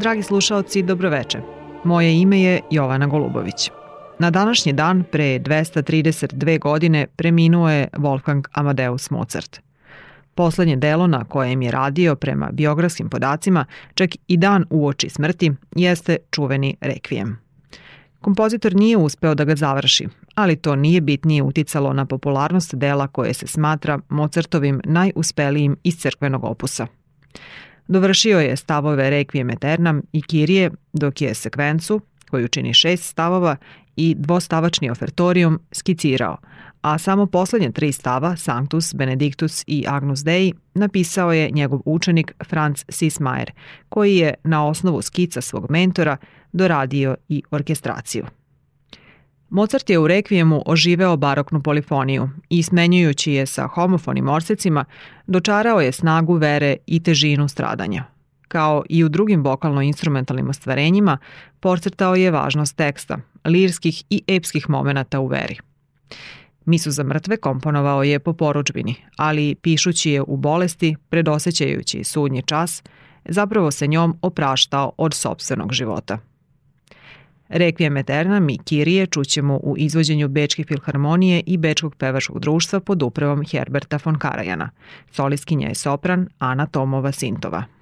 Dragi slušaoci, dobroveče. Moje ime je Jovana Golubović. Na današnji dan, pre 232 godine, preminuo je Wolfgang Amadeus Mozart. Poslednje delo na kojem je radio prema biografskim podacima, čak i dan uoči smrti, jeste čuveni Requiem. Kompozitor nije uspeo da ga završi, ali to nije bitnije uticalo na popularnost dela koje se smatra Mozartovim najuspelijim iz crkvenog opusa – Dovršio je stavove Requiem Eternam i Kirije, dok je sekvencu, koju čini šest stavova, i dvostavačni ofertorijum skicirao, a samo poslednje tri stava, Sanctus, Benedictus i Agnus Dei, napisao je njegov učenik Franz Sismayer, koji je na osnovu skica svog mentora doradio i orkestraciju. Mozart je u rekvijemu oživeo baroknu polifoniju i smenjujući je sa homofonim orsecima, dočarao je snagu vere i težinu stradanja. Kao i u drugim vokalno-instrumentalnim ostvarenjima, porcrtao je važnost teksta, lirskih i epskih momenata u veri. Misu za mrtve komponovao je po poručbini, ali pišući je u bolesti, predosećajući sudnji čas, zapravo se njom opraštao od sobstvenog života – Requiem Eternam i Kirije čućemo u izvođenju Bečke filharmonije i Bečkog pevačkog društva pod upravom Herberta von Karajana. Soliskinja je sopran Ana Tomova-Sintova.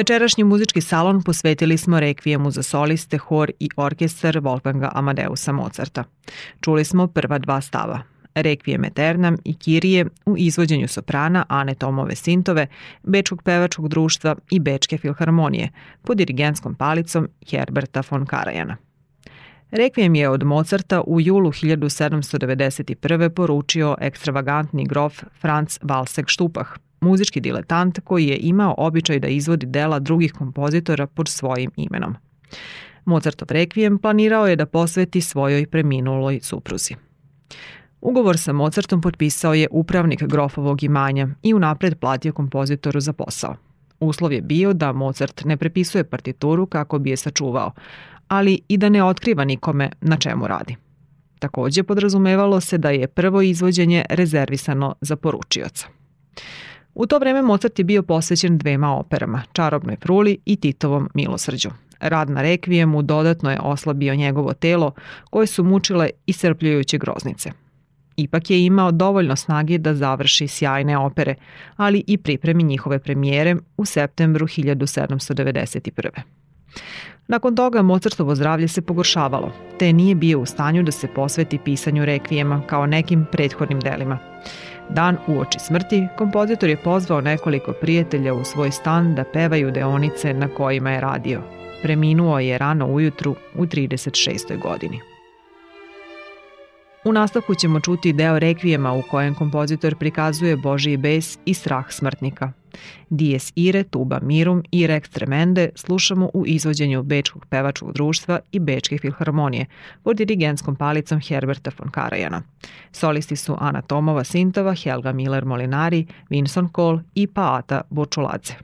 Večerašnji muzički salon posvetili smo rekvijemu za soliste, hor i orkestar Wolfganga Amadeusa Mozarta. Čuli smo prva dva stava, Rekvijem Eternam i Kirije u izvođenju soprana Ane Tomove Sintove, Bečkog pevačkog društva i Bečke filharmonije pod dirigentskom palicom Herberta von Karajana. Rekvijem je od Mozarta u julu 1791. poručio ekstravagantni grof Franz Walsek Štupah, muzički diletant koji je imao običaj da izvodi dela drugih kompozitora pod svojim imenom. Mozartov rekvijem planirao je da posveti svojoj preminuloj supruzi. Ugovor sa Mozartom potpisao je upravnik grofovog imanja i unapred platio kompozitoru za posao. Uslov je bio da Mozart ne prepisuje partituru kako bi je sačuvao, ali i da ne otkriva nikome na čemu radi. Takođe podrazumevalo se da je prvo izvođenje rezervisano za poručioca. U to vreme Mozart je bio posvećen dvema operama, Čarobnoj pruli i Titovom milosrđu. Rad na rekvijemu dodatno je oslabio njegovo telo koje su mučile iscrpljujuće groznice. Ipak je imao dovoljno snage da završi sjajne opere, ali i pripremi njihove premijere u septembru 1791. Nakon toga Mozartovo zdravlje se pogoršavalo, te nije bio u stanju da se posveti pisanju rekvijema kao nekim prethodnim delima. Dan uoči smrti, kompozitor je pozvao nekoliko prijatelja u svoj stan da pevaju deonice na kojima je radio. Preminuo je rano ujutru u 36. godini. U nastavku ćemo čuti deo rekvijema u kojem kompozitor prikazuje Božiji bes i strah smrtnika. Dies ire, tuba mirum i rex tremende slušamo u izvođenju Bečkog pevačkog društva i Bečke filharmonije pod dirigentskom palicom Herberta von Karajana. Solisti su Ana Tomova Sintova, Helga Miller Molinari, Vinson Cole i Paata Bočuladze.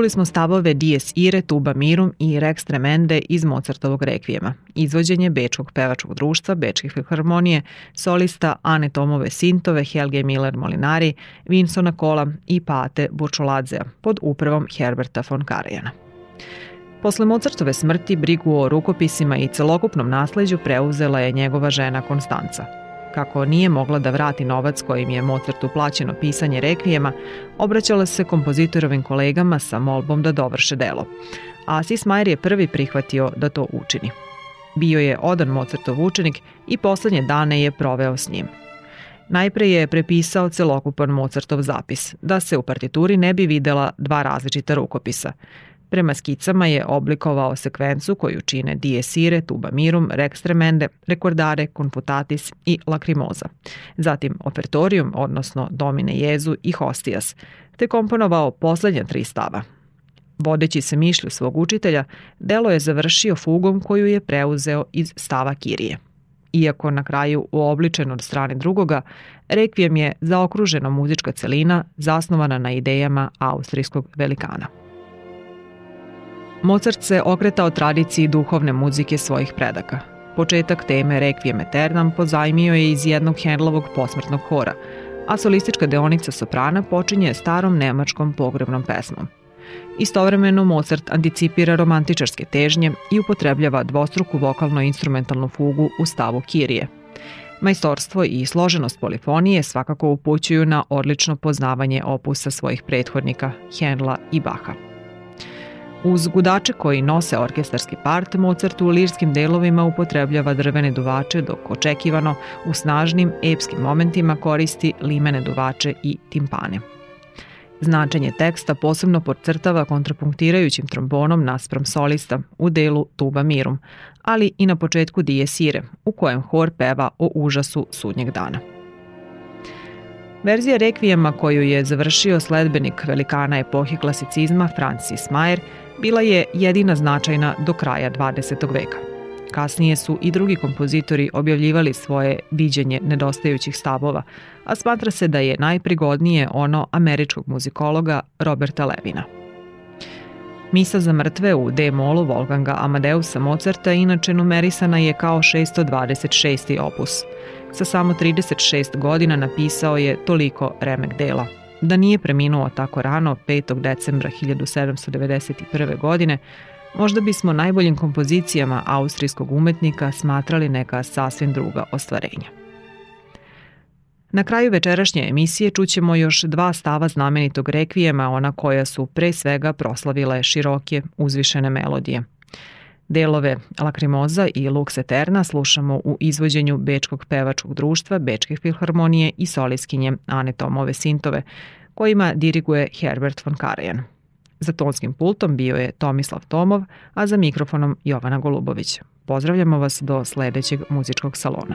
Čuli smo stavove Dies Ire, Tuba Mirum i Rex Tremende iz Mozartovog rekvijema, izvođenje Bečkog pevačkog društva, Bečkih filharmonije, solista Ane Tomove Sintove, Helge Miller Molinari, Vinsona Kola i Pate Burčuladzea pod upravom Herberta von Karajana. Posle Mozartove smrti brigu o rukopisima i celokupnom nasleđu preuzela je njegova žena Konstanca – Kako nije mogla da vrati novac kojim je Mozartu plaćeno pisanje rekvijema, obraćala se kompozitorovim kolegama sa molbom da dovrše delo. A Sismajer je prvi prihvatio da to učini. Bio je odan Mozartov učenik i poslednje dane je proveo s njim. Najpre je prepisao celokupan Mozartov zapis, da se u partituri ne bi videla dva različita rukopisa – Prema skicama je oblikovao sekvencu koju čine Dies Irae, Tuba Mirum, Rex Tremende, Rekordare, Confutatis i Lacrimosa. Zatim Ofertorium, odnosno Domine Jezu i Hostijas, te komponovao poslednja tri stava. Vodeći se mišlju svog učitelja, delo je završio fugom koju je preuzeo iz stava Kirije. Iako na kraju uobličen od strane drugoga, rekvijem je zaokružena muzička celina zasnovana na idejama austrijskog velikana. Mozart se okretao tradiciji duhovne muzike svojih predaka. Početak teme Requiem Eternam pozajmio je iz jednog Hendlovog posmrtnog hora, a solistička deonica soprana počinje starom nemačkom pogrebnom pesmom. Istovremeno Mozart anticipira romantičarske težnje i upotrebljava dvostruku vokalno-instrumentalnu fugu u stavu Kirije. Majstorstvo i složenost polifonije svakako upućuju na odlično poznavanje opusa svojih prethodnika Henla i Baha. Uz gudače koji nose orkestarski part, Mozart u lirskim delovima upotrebljava drvene duvače, dok očekivano u snažnim epskim momentima koristi limene duvače i timpane. Značenje teksta posebno podcrtava kontrapunktirajućim trombonom naspram solista u delu Tuba Mirum, ali i na početku Dies Ire, u kojem hor peva o užasu sudnjeg dana. Verzija rekvijema koju je završio sledbenik velikana epohi klasicizma Francis Mayer bila je jedina značajna do kraja 20. veka. Kasnije su i drugi kompozitori objavljivali svoje viđenje nedostajućih stavova, a smatra se da je najprigodnije ono američkog muzikologa Roberta Levina. Misa za mrtve u D-molu Wolfganga Amadeusa Mozarta inače numerisana je kao 626. opus. Sa samo 36 godina napisao je toliko remek dela – Da nije preminuo tako rano, 5. decembra 1791. godine, možda bismo najboljim kompozicijama austrijskog umetnika smatrali neka sasvim druga ostvarenja. Na kraju večerašnje emisije čućemo još dva stava znamenitog rekvijema, ona koja su pre svega proslavile široke, uzvišene melodije. Delove Lakrimoza i Lux Eterna slušamo u izvođenju Bečkog pevačkog društva, Bečke filharmonije i soliskinje Ane Tomove Sintove, kojima diriguje Herbert von Karajan. Za tonskim pultom bio je Tomislav Tomov, a za mikrofonom Jovana Golubović. Pozdravljamo vas do sledećeg muzičkog salona.